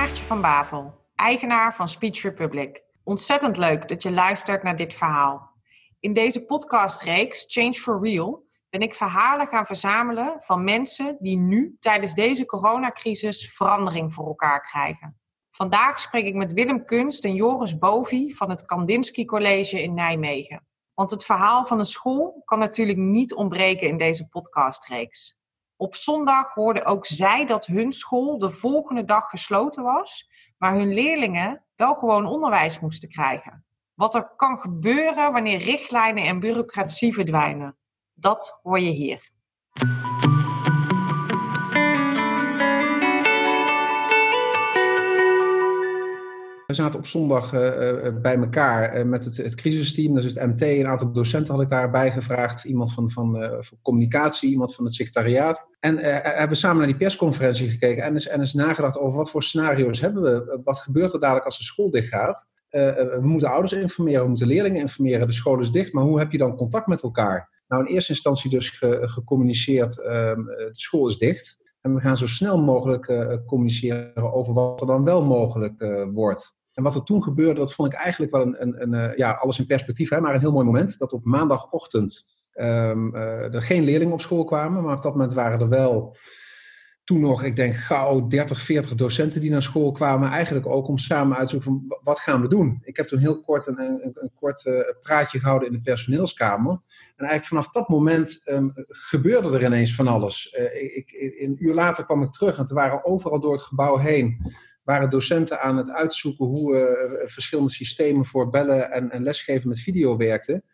Maartje van Bavel, eigenaar van Speech Republic. Ontzettend leuk dat je luistert naar dit verhaal. In deze podcastreeks Change for Real ben ik verhalen gaan verzamelen van mensen die nu tijdens deze coronacrisis verandering voor elkaar krijgen. Vandaag spreek ik met Willem Kunst en Joris Bovi van het Kandinsky College in Nijmegen. Want het verhaal van een school kan natuurlijk niet ontbreken in deze podcastreeks. Op zondag hoorden ook zij dat hun school de volgende dag gesloten was, maar hun leerlingen wel gewoon onderwijs moesten krijgen. Wat er kan gebeuren wanneer richtlijnen en bureaucratie verdwijnen, dat hoor je hier. We zaten op zondag uh, bij elkaar uh, met het, het crisisteam, dus het MT. Een aantal docenten had ik daarbij gevraagd. Iemand van, van, communicatie, iemand van het secretariaat. En hebben samen naar die persconferentie gekeken en eens, en eens nagedacht over wat voor scenario's hebben we. Wat gebeurt er dadelijk als de school dicht gaat? we moeten ouders informeren, we moeten leerlingen informeren. De school is dicht, maar hoe heb je dan contact met elkaar? Nou, in eerste instantie dus ge, gecommuniceerd, ehm, de school is dicht. En we gaan zo snel mogelijk communiceren over wat er dan wel mogelijk wordt. En wat er toen gebeurde, dat vond ik eigenlijk wel een, een, een eh, ja, alles in perspectief, hè, maar een heel mooi moment. Dat op maandagochtend um, er geen leerlingen op school kwamen, maar op dat moment waren er wel toen nog, ik denk gauw 30, 40 docenten die naar school kwamen. Eigenlijk ook om samen uit te zoeken van wat gaan we doen. Ik heb toen heel kort een, een, een kort uh, praatje gehouden in de personeelskamer. En eigenlijk vanaf dat moment um, gebeurde er ineens van alles. Uh, ik, een uur later kwam ik terug en er waren overal door het gebouw heen waren docenten aan het uitzoeken hoe uh, verschillende systemen voor bellen en, en, lesgeven met video werkten.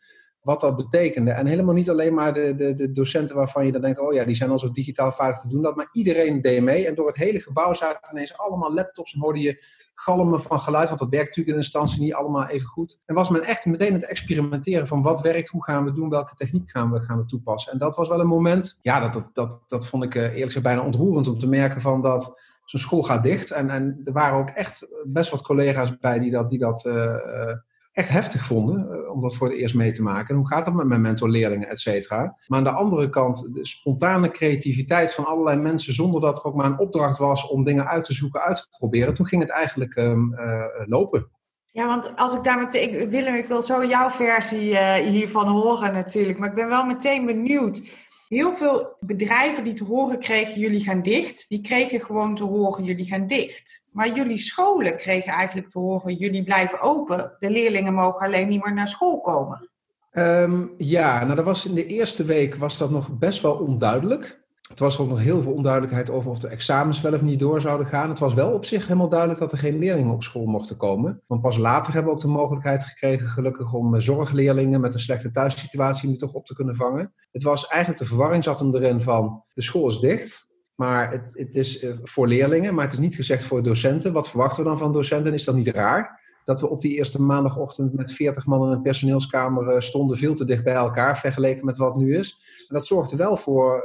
Wat dat betekende. En helemaal niet alleen maar de, de, de, docenten waarvan je dan denkt, oh ja, die zijn al zo digitaal vaardig te doen dat. Maar iedereen deed mee. En door het hele gebouw zaten ineens allemaal laptops en hoorde je galmen van geluid. Want dat werkt natuurlijk in instantie niet allemaal even goed. En was men echt meteen het experimenteren van wat werkt, hoe gaan we doen, welke techniek gaan we, gaan we toepassen. En dat was wel een moment, ja, dat, dat, dat, dat vond ik uh, eerlijk gezegd bijna ontroerend om te merken van dat zo'n school gaat dicht. En, en er waren ook echt best wat collega's bij die dat, die dat uh, echt heftig vonden. Uh, om dat voor het eerst mee te maken. En hoe gaat dat met mijn mentorleerlingen, et cetera. Maar aan de andere kant, de spontane creativiteit van allerlei mensen. zonder dat er ook maar een opdracht was om dingen uit te zoeken, uit te proberen. Toen ging het eigenlijk um, lopen. Ja, want als ik daar meteen. Willem, ik wil zo jouw versie hiervan horen natuurlijk. Maar ik ben wel meteen benieuwd Heel veel bedrijven die te horen kregen, jullie gaan dicht, die kregen gewoon te horen, jullie gaan dicht. Maar jullie scholen kregen eigenlijk te horen, jullie blijven open. De leerlingen mogen alleen niet meer naar school komen. Um, ja, nou dat was in de eerste week was dat nog best wel onduidelijk. Het was ook nog heel veel onduidelijkheid over of de examens wel of niet door zouden gaan. Het was wel op zich helemaal duidelijk dat er geen leerlingen op school mochten komen. Want pas later hebben we ook de mogelijkheid gekregen, gelukkig, om eh, zorgleerlingen met een slechte thuissituatie nu toch op te kunnen vangen. Het was eigenlijk de verwarring zat hem erin van de school is dicht. Maar het, het is eh, voor leerlingen, maar het is niet gezegd voor docenten. Wat verwachten we dan van docenten? Is dat niet raar? dat we op die eerste maandagochtend met 40 man in een personeelskamer eh, stonden, veel te dicht bij elkaar vergeleken met wat nu is. En dat zorgde wel voor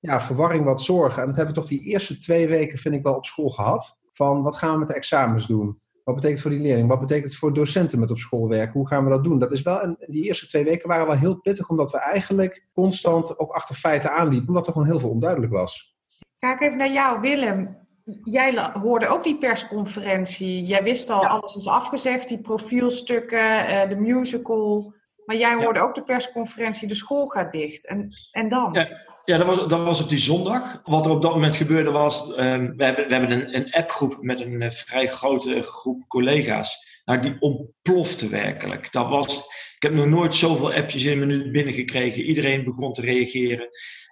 ja, verwarring wat zorgen. En dat hebben we toch die eerste twee weken, vind ik, wel op school gehad. Van wat gaan we met de examens doen? Wat betekent het voor die leerling? Wat betekent het voor docenten met op school werken? Hoe gaan we dat doen? Dat is wel, en die eerste twee weken waren wel heel pittig, omdat we eigenlijk constant ook achter feiten aanliepen, omdat er gewoon heel veel onduidelijk was. Ga ik even naar jou, Willem. Jij hoorde ook die persconferentie. Jij wist al, alles is afgezegd, die profielstukken, eh, de musical. Maar jij hoorde ook de persconferentie, de school gaat dicht. En, en dan? Ja. Ja, dat was, dat was op die zondag. Wat er op dat moment gebeurde was, um, we hebben, we hebben een, een appgroep met een uh, vrij grote groep collega's. Nou, die ontplofte werkelijk. Dat was, ik heb nog nooit zoveel appjes in een minuut binnengekregen. Iedereen begon te reageren.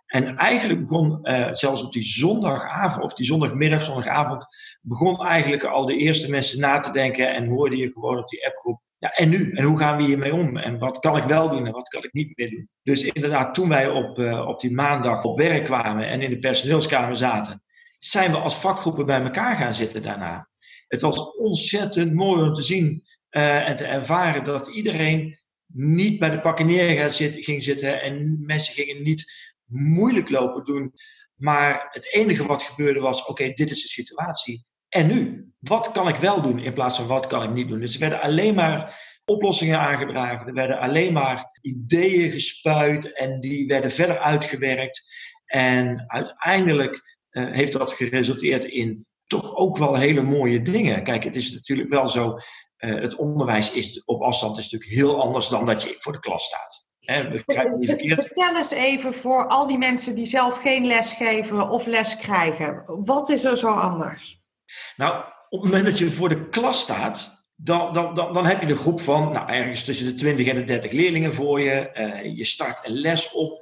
En eigenlijk begon uh, zelfs op die zondagavond, of die zondagmiddag, zondagavond, begon eigenlijk al de eerste mensen na te denken en hoorde je gewoon op die appgroep ja, en nu? En hoe gaan we hiermee om? En wat kan ik wel doen en wat kan ik niet meer doen? Dus inderdaad, toen wij op, uh, op die maandag op werk kwamen en in de personeelskamer zaten, zijn we als vakgroepen bij elkaar gaan zitten daarna. Het was ontzettend mooi om te zien uh, en te ervaren dat iedereen niet bij de pakken neer ging zitten en mensen gingen niet moeilijk lopen doen. Maar het enige wat gebeurde was: oké, dit is de situatie. En nu? Wat kan ik wel doen in plaats van wat kan ik niet doen? Dus er werden alleen maar oplossingen aangebracht. Er werden alleen maar ideeën gespuit en die werden verder uitgewerkt. En uiteindelijk uh, heeft dat geresulteerd in toch ook wel hele mooie dingen. Kijk, het is natuurlijk wel zo, het onderwijs is op afstand is natuurlijk heel anders dan dat je voor de klas staat. Vertel eens even voor al die mensen die zelf geen les geven of les krijgen. Wat is er zo anders? Nou, op het moment dat je voor de klas staat, dan, dan, dan, dan heb je de groep van nou, ergens tussen de 20 en de 30 leerlingen voor je. Uh, je start een les op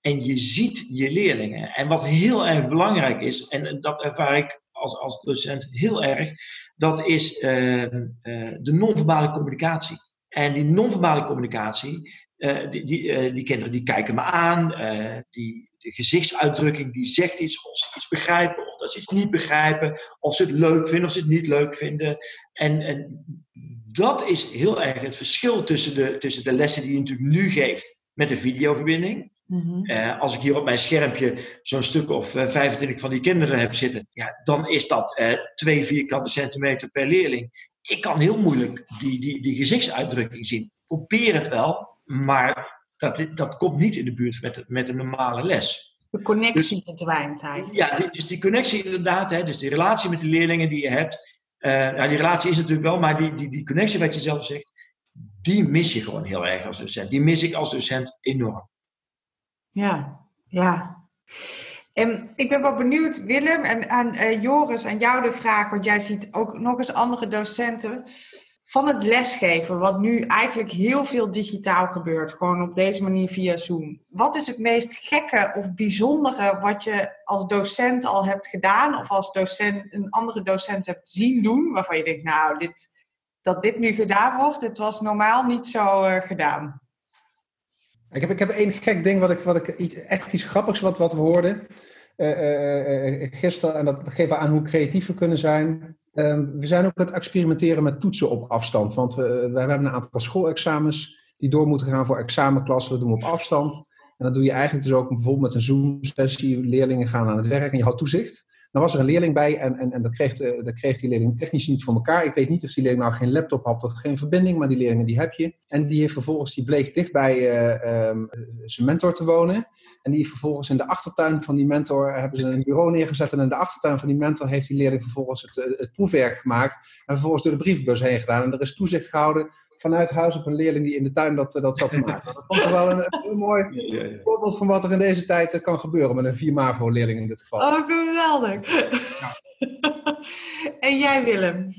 en je ziet je leerlingen. En wat heel erg belangrijk is, en dat ervaar ik als, als docent heel erg, dat is uh, uh, de non-verbale communicatie. En die non-verbale communicatie, uh, die, die, uh, die, kinderen die kijken me aan, uh, die, de gezichtsuitdrukking die zegt iets, of ze iets begrijpen, of dat ze iets niet begrijpen, of ze het leuk vinden, of ze het niet leuk vinden. En, en dat is heel erg het verschil tussen de, tussen de lessen die je natuurlijk nu geeft met de videoverbinding. Mm-hmm. als ik hier op mijn schermpje zo'n stuk of 25 van die kinderen heb zitten, ja, dan is dat twee vierkante centimeter per leerling. Ik kan heel moeilijk die, die, die gezichtsuitdrukking zien. Probeer het wel, maar dat, dat komt niet in de buurt met, met een normale les. De connectie dus, verdwijnt eigenlijk. Ja, dus die connectie inderdaad, hè, dus die relatie met de leerlingen die je hebt. Uh, ja, die relatie is natuurlijk wel, maar die, die, die connectie wat je zelf zegt, die mis je gewoon heel erg als docent. Die mis ik als docent enorm. Ja, ja. En ik ben wel benieuwd, Willem, en aan uh, Joris, aan jou de vraag, want jij ziet ook nog eens andere docenten van het lesgeven, wat nu eigenlijk heel veel digitaal gebeurt, gewoon op deze manier via Zoom. Wat is het meest gekke of bijzondere wat je als docent al hebt gedaan, of als docent een andere docent hebt zien doen, waarvan je denkt, nou, dit, dat dit nu gedaan wordt, dit was normaal niet zo uh, gedaan? Ik heb, ik heb één gek ding, wat ik, wat ik iets, echt iets grappigs wat, wat we hoorden uh, gisteren, en dat geeft aan hoe creatief we kunnen zijn. Ehm, we zijn ook aan het experimenteren met toetsen op afstand. Want we, we hebben een aantal schoolexamens die door moeten gaan voor examenklassen. Dat doen we op afstand. En dat doe je eigenlijk dus ook bijvoorbeeld met een Zoom-sessie. Leerlingen gaan aan het werk en je houdt toezicht. Dan was er een leerling bij en, en, en dat, kreeg, uh, dat kreeg die leerling technisch niet voor elkaar. Ik weet niet of die leerling nou geen laptop had of geen verbinding, maar die leerlingen die heb je. En die heeft vervolgens, die bleek dicht bij uh, zijn mentor te wonen. En die vervolgens in de achtertuin van die mentor hebben ze een bureau neergezet. En in de achtertuin van die mentor heeft die leerling vervolgens het, eh, het proefwerk gemaakt. En vervolgens door de brievenbus heen gedaan. En er is toezicht gehouden vanuit huis op een leerling die in de tuin dat, dat zat te maken. Dat vond ik wel een, een mooi voorbeeld van wat er in deze tijd eh, kan gebeuren met een 4 MAVO leerling in dit geval. Oh, geweldig. Ja. en jij Willem?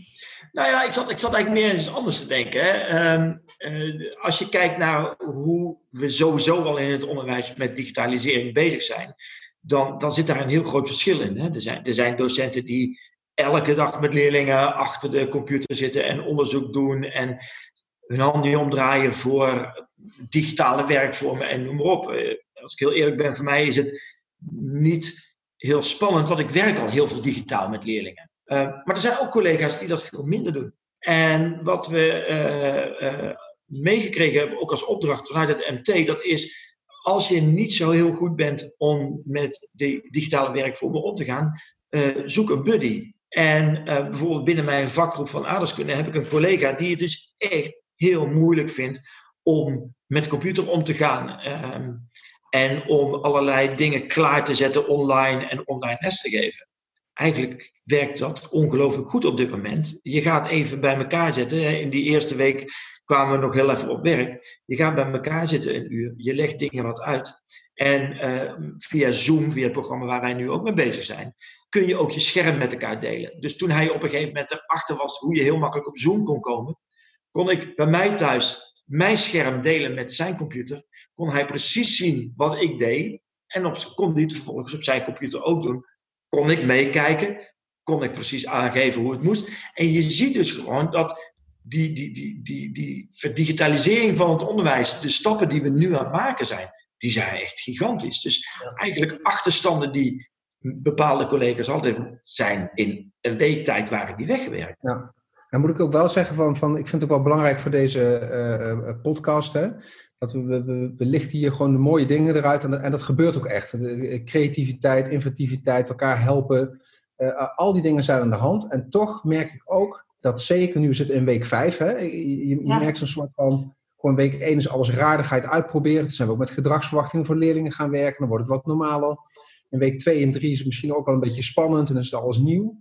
Nou ja, ik zat, ik zat eigenlijk meer iets anders te denken. Hè. Ehm, uh, als je kijkt naar hoe we sowieso al in het onderwijs met digitalisering bezig zijn, dan, dan zit daar een heel groot verschil in. Hè. Er, zijn, er zijn docenten die elke dag met leerlingen achter de computer zitten en onderzoek doen en hun handen omdraaien voor digitale werkvormen en noem maar op. Uh, als ik heel eerlijk ben, voor mij is het niet heel spannend, want ik werk al heel veel digitaal met leerlingen. Uh, maar er zijn ook collega's die dat veel minder doen. En wat we uh, meegekregen hebben, ook als opdracht vanuit het MT, dat is als je niet zo heel goed bent om met de digitale werkvormen om te gaan, zoek een buddy. En bijvoorbeeld binnen mijn vakgroep van aardeskunde heb ik een collega die het dus echt heel moeilijk vindt om met computer om te gaan. Um, en om allerlei dingen klaar te zetten online en online les te geven. Eigenlijk werkt dat ongelooflijk goed op dit moment. Je gaat even bij elkaar zitten. In die eerste week kwamen we nog heel even op werk. Je gaat bij elkaar zitten een uur, je legt dingen wat uit. En uh, via Zoom, via het programma waar wij nu ook mee bezig zijn, kun je ook je scherm met elkaar delen. Dus toen hij op een gegeven moment erachter was hoe je heel makkelijk op Zoom kon komen, kon ik bij mij thuis mijn scherm delen met zijn computer. Kon hij precies zien wat ik deed. En op, kon hij het vervolgens op zijn computer ook doen. Kon ik meekijken. Kon ik precies aangeven hoe het moest. En je ziet dus gewoon dat die, die, die, die, die verdigitalisering van het onderwijs, de stappen die we nu aan het maken zijn, die zijn echt gigantisch. Dus eigenlijk achterstanden die bepaalde collega's altijd zijn in een week tijd waren die weggewerkt. Ja. Dan moet ik ook wel zeggen van, van ik vind het ook wel belangrijk voor deze uh, podcast, hè, dat we, we, we, lichten hier gewoon de mooie dingen eruit en, en dat gebeurt ook echt. creativiteit, inventiviteit, elkaar helpen, uh, al die dingen zijn aan de hand. En toch merk ik ook dat zeker nu zit in week 5. Hè, je, je merkt zo'n soort van. Gewoon week 1 is alles raar, ga je het uitproberen. Toen zijn we ook met gedragsverwachtingen voor leerlingen gaan werken. Dan wordt het wat normaler. In week 2 en 3 is het misschien ook wel een beetje spannend en is het alles nieuw.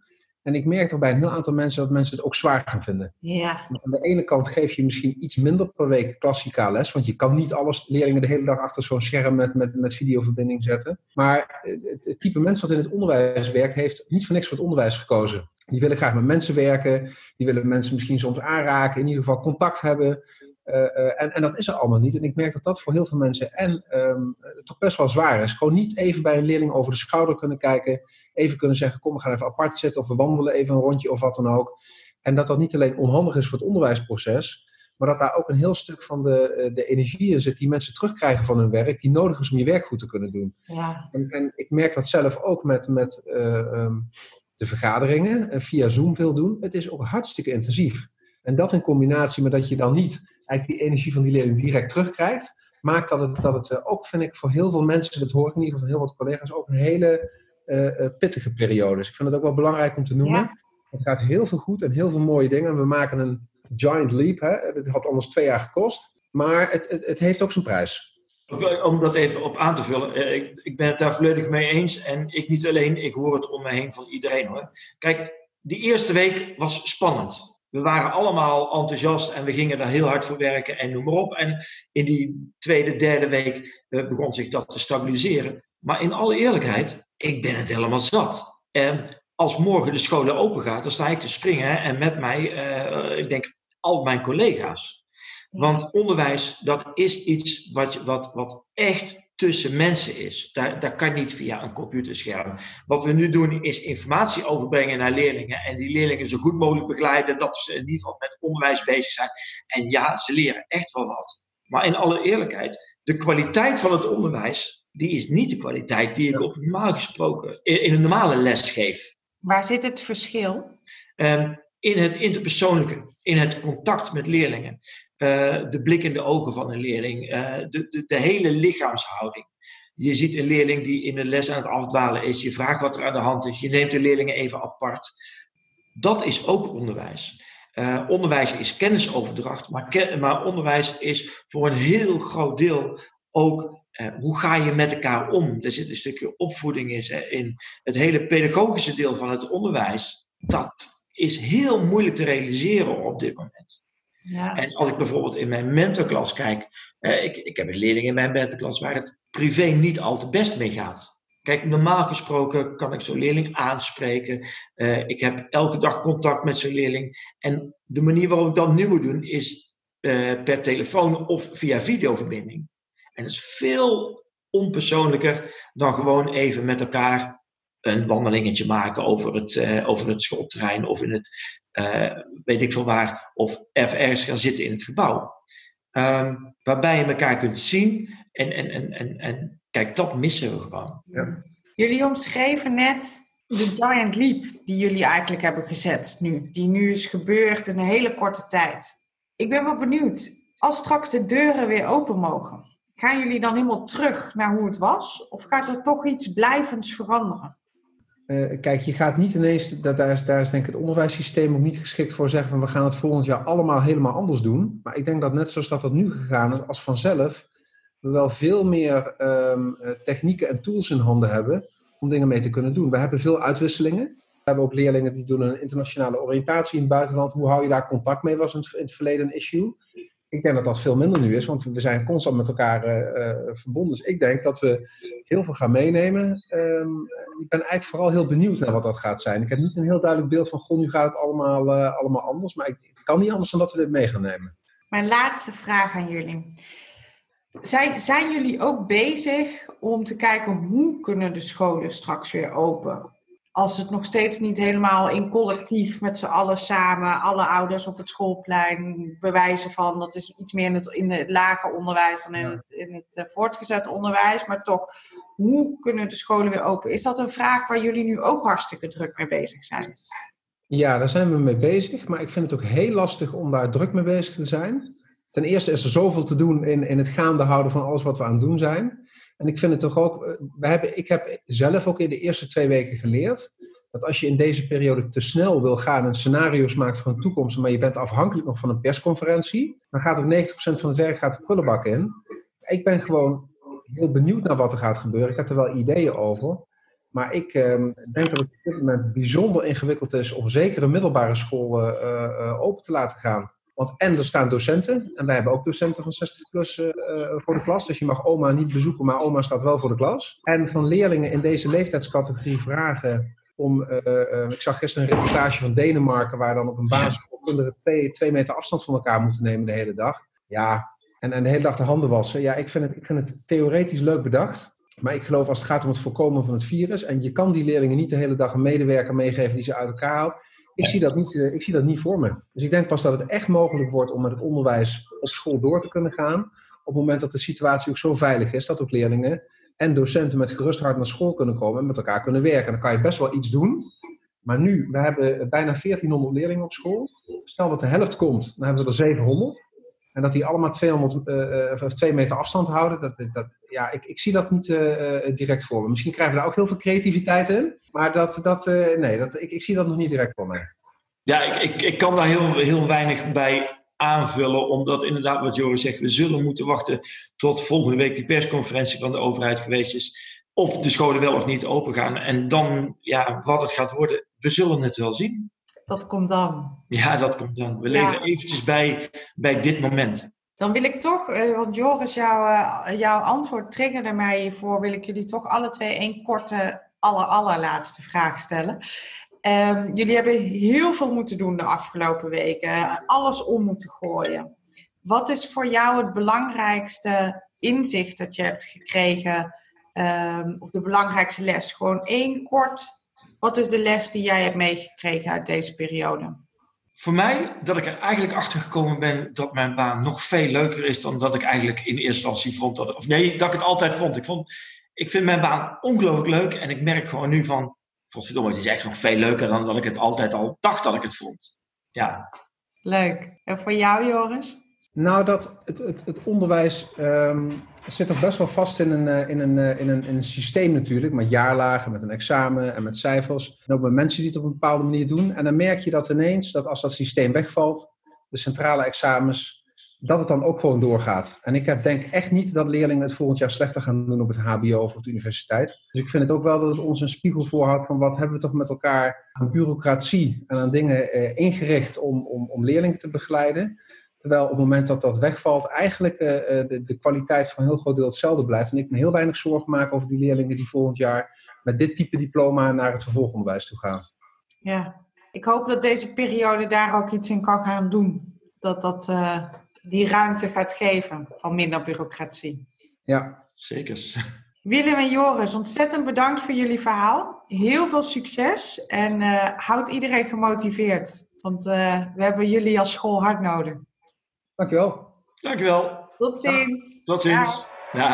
En ik merk toch bij een heel aantal mensen dat mensen het ook zwaar gaan vinden. Ja. aan de ene kant geef je misschien iets minder per week klassica les, want je kan niet alles leerlingen de hele dag achter zo'n scherm met, met, met videoverbinding zetten. Maar het, het type mens wat in het onderwijs werkt, heeft niet voor niks voor het onderwijs gekozen. Die willen graag met mensen werken, die willen mensen misschien soms aanraken, in ieder geval contact hebben. Uh, uh, en, en, dat is er allemaal niet. En ik merk dat dat voor heel veel mensen en um, toch best wel zwaar is. Gewoon niet even bij een leerling over de schouder kunnen kijken. Even kunnen zeggen, kom we gaan even apart zitten of we wandelen even een rondje of wat dan ook. En dat dat niet alleen onhandig is voor het onderwijsproces. Maar dat daar ook een heel stuk van de, de energie in zit die mensen terugkrijgen van hun werk. Die nodig is om je werk goed te kunnen doen. Ja. En, en ik merk dat zelf ook met, met uh, um, de vergaderingen. via Zoom veel doen. Het is ook hartstikke intensief. En dat in combinatie met dat je dan niet eigenlijk die energie van die leerling direct terugkrijgt, maakt dat het, dat het ook, vind ik, voor heel veel mensen, dat hoor ik in ieder geval van heel wat collega's, ook een hele pittige periode is. Ik vind het ook wel belangrijk om te noemen. Ja. Het gaat heel veel goed en heel veel mooie dingen. We maken een giant leap. Hè? Het had anders twee jaar gekost. Maar het, het, het heeft ook zijn prijs. Om dat even op aan te vullen, ik, ik ben het daar volledig mee eens. En ik niet alleen, ik hoor het om me heen van iedereen hoor. Kijk, die eerste week was spannend we waren allemaal enthousiast en we gingen daar heel hard voor werken en noem maar op. En in die tweede, derde week begon zich dat te stabiliseren. Maar in alle eerlijkheid, ik ben het helemaal zat. En als morgen de scholen open gaat, dan sta ik te springen en met mij, uh, ik denk, al mijn collega's. Want onderwijs, dat is iets wat, wat, wat echt tussen mensen is. Daar, dat kan niet via een computerscherm. Wat we nu doen is informatie overbrengen naar leerlingen en die leerlingen zo goed mogelijk begeleiden dat ze in ieder geval met onderwijs bezig zijn. En ja, ze leren echt wel wat. Maar in alle eerlijkheid, de kwaliteit van het onderwijs, die is niet de kwaliteit die ik op normaal gesproken in een normale les geef. Waar zit het verschil? Um, in het interpersoonlijke, in het contact met leerlingen. Uh, de blik in de ogen van een leerling, uh, de, de, de, hele lichaamshouding. Je ziet een leerling die in de les aan het afdwalen is, je vraagt wat er aan de hand is, je neemt de leerlingen even apart. Dat is ook onderwijs. Uh, onderwijs is kennisoverdracht, maar, ken, maar, onderwijs is voor een heel groot deel ook hoe ga je met elkaar om. Er zit een stukje opvoeding in, in het hele pedagogische deel van het onderwijs. Dat is heel moeilijk te realiseren op dit moment. Ja. En als ik bijvoorbeeld in mijn mentorklas kijk, eh, ik, ik heb een leerling in mijn mentorklas waar het privé niet al te best mee gaat. Kijk, normaal gesproken kan ik zo'n leerling aanspreken. Uh, ik heb elke dag contact met zo'n leerling. En de manier waarop ik dat nu moet doen is per telefoon of via videoverbinding. En dat is veel onpersoonlijker dan gewoon even met elkaar een wandelingetje maken over het, uh, over het schoolterrein of in het, uh, weet ik veel waar, of ergens gaan zitten in het gebouw. Um, waarbij je elkaar kunt zien en, en, en, en, en kijk, dat missen we gewoon. Ja. Jullie omschreven net de giant leap die jullie eigenlijk hebben gezet nu, die nu is gebeurd in een hele korte tijd. Ik ben wel benieuwd, als straks de deuren weer open mogen, gaan jullie dan helemaal terug naar hoe het was? Of gaat er toch iets blijvends veranderen? Uh, kijk, je gaat niet ineens, dat, daar, is, daar is denk ik het onderwijssysteem ook niet geschikt voor zeggen van we gaan het volgend jaar allemaal helemaal anders doen. Maar ik denk dat net zoals dat dat nu gegaan is, als vanzelf, we wel veel meer um, technieken en tools in handen hebben om dingen mee te kunnen doen. We hebben veel uitwisselingen. We hebben ook leerlingen die doen een internationale oriëntatie in het buitenland. Hoe hou je daar contact mee, was in het, in het verleden een issue. Ik denk dat dat veel minder nu is, want we zijn constant met elkaar uh, uh, verbonden. Dus ik denk dat we heel veel gaan meenemen. Um, ik ben eigenlijk vooral heel benieuwd naar wat dat gaat zijn. Ik heb niet een heel duidelijk beeld van, goh, nu gaat het allemaal, uh, allemaal anders. Maar ik, het kan niet anders dan dat we dit mee gaan nemen. Mijn laatste vraag aan jullie. Zijn, zijn jullie ook bezig om te kijken hoe kunnen de scholen straks weer open? Als het nog steeds niet helemaal in collectief met z'n allen samen, alle ouders op het schoolplein bewijzen van, dat is iets meer in het, in het lager onderwijs dan in het, in het uh, voortgezet onderwijs, maar toch, hoe kunnen de scholen weer open? Is dat een vraag waar jullie nu ook hartstikke druk mee bezig zijn? Ja, daar zijn we mee bezig, maar ik vind het ook heel lastig om daar druk mee bezig te zijn. Ten eerste is er zoveel te doen in, in het gaande houden van alles wat we aan het doen zijn. En ik vind het toch ook, we hebben, ik heb zelf ook in de eerste twee weken geleerd dat als je in deze periode te snel wil gaan en scenario's maakt voor een toekomst, maar je bent afhankelijk nog van een persconferentie, dan gaat ook 90% van het werk gaat de prullenbak in. Ik ben gewoon heel benieuwd naar wat er gaat gebeuren. Ik heb er wel ideeën over. Maar ik ehm, denk dat het op dit moment bijzonder ingewikkeld is om zeker een middelbare school open te laten gaan. Want en er staan docenten, en wij hebben ook docenten van 60 plus voor de klas. Dus je mag oma niet bezoeken, maar oma staat wel voor de klas. En van leerlingen in deze leeftijdscategorie vragen om. ik zag gisteren een reportage van Denemarken, waar dan op een basisschool kinderen twee, twee meter afstand van elkaar moeten nemen de hele dag. Ja, en, en de hele dag de handen wassen. Ja, ik vind, het, ik vind het theoretisch leuk bedacht. Maar ik geloof als het gaat om het voorkomen van het virus. En je kan die leerlingen niet de hele dag een medewerker meegeven die ze uit elkaar haalt. Ik zie, dat niet, eh, ik zie dat niet voor me. Dus ik denk pas dat het echt mogelijk wordt om met het onderwijs op school door te kunnen gaan. Op het moment dat de situatie ook zo veilig is dat ook leerlingen en docenten met gerust hart naar school kunnen komen en met elkaar kunnen werken. Dan kan je best wel iets doen. Maar nu, we hebben bijna 1400 leerlingen op school. Stel dat de helft komt, dan hebben we er 700. En dat die allemaal 200, uh, uh, 2 meter afstand houden. Dat, dat, ja, ik, ik zie dat niet uh, direct voor me. Misschien krijgen we daar ook heel veel creativiteit in. Maar dat, dat, nee, dat, ik, ik zie dat nog niet direct voor mij. Ja, ik, ik, ik kan daar heel, heel weinig bij aanvullen. Omdat inderdaad, wat Joris zegt, we zullen moeten wachten tot volgende week de persconferentie van de overheid geweest is. Of de scholen wel of niet open gaan. En dan, ja, wat het gaat worden, we zullen het wel zien. Dat komt dan. Ja, dat komt dan. We leven eventjes bij, bij dit moment. Dan wil ik toch, eh, want Joris, jouw, eh, jouw antwoord triggerde mij hiervoor, wil ik jullie toch alle twee één korte, aller, allerlaatste vraag stellen. Um, jullie hebben heel veel moeten doen de afgelopen weken, alles om moeten gooien. Wat is voor jou het belangrijkste inzicht dat je hebt gekregen, um, of de belangrijkste les? Gewoon één kort wat is de les die jij hebt meegekregen uit deze periode? Voor mij, dat ik er eigenlijk achter gekomen ben dat mijn baan nog veel leuker is dan dat ik eigenlijk in eerste instantie vond. Dat, of nee, dat ik het altijd vond. Ik, vond, ik vind mijn baan ongelooflijk leuk en ik merk gewoon nu van, verdomme, het is echt nog veel leuker dan dat ik het altijd al dacht dat ik het vond. Ja. Leuk. En voor jou, Joris? Nou, dat het, het, het onderwijs um, zit toch best wel vast in een, eh, in, een, eh, in, een, in een systeem natuurlijk, met jaarlagen, met een examen en met cijfers. En ook met mensen die het op een bepaalde manier doen. En dan merk je dat ineens, dat als dat systeem wegvalt, de centrale examens, dat het dan ook gewoon doorgaat. En ik heb, denk echt niet dat leerlingen het volgend jaar slechter gaan doen op het HBO of op de universiteit. Dus ik vind het ook wel dat het ons een spiegel voorhoudt van wat hebben we toch met elkaar aan bureaucratie en aan dingen eh, ingericht om, om, om leerlingen te begeleiden. Terwijl op het moment dat dat wegvalt, eigenlijk uh, de, de, kwaliteit van een heel groot deel hetzelfde blijft. En ik me heel weinig zorgen maak over die leerlingen die volgend jaar met dit type diploma naar het vervolgonderwijs toe gaan. Ja, ik hoop dat deze periode daar ook iets in kan gaan doen. Dat dat uh, die ruimte gaat geven van minder bureaucratie. Ja, zeker. Willem en Joris, ontzettend bedankt voor jullie verhaal. Heel veel succes en uh, houd iedereen gemotiveerd. Want we hebben jullie als school hard nodig. Dankjewel. Dankjewel. Tot ziens. Tot ziens. Ja.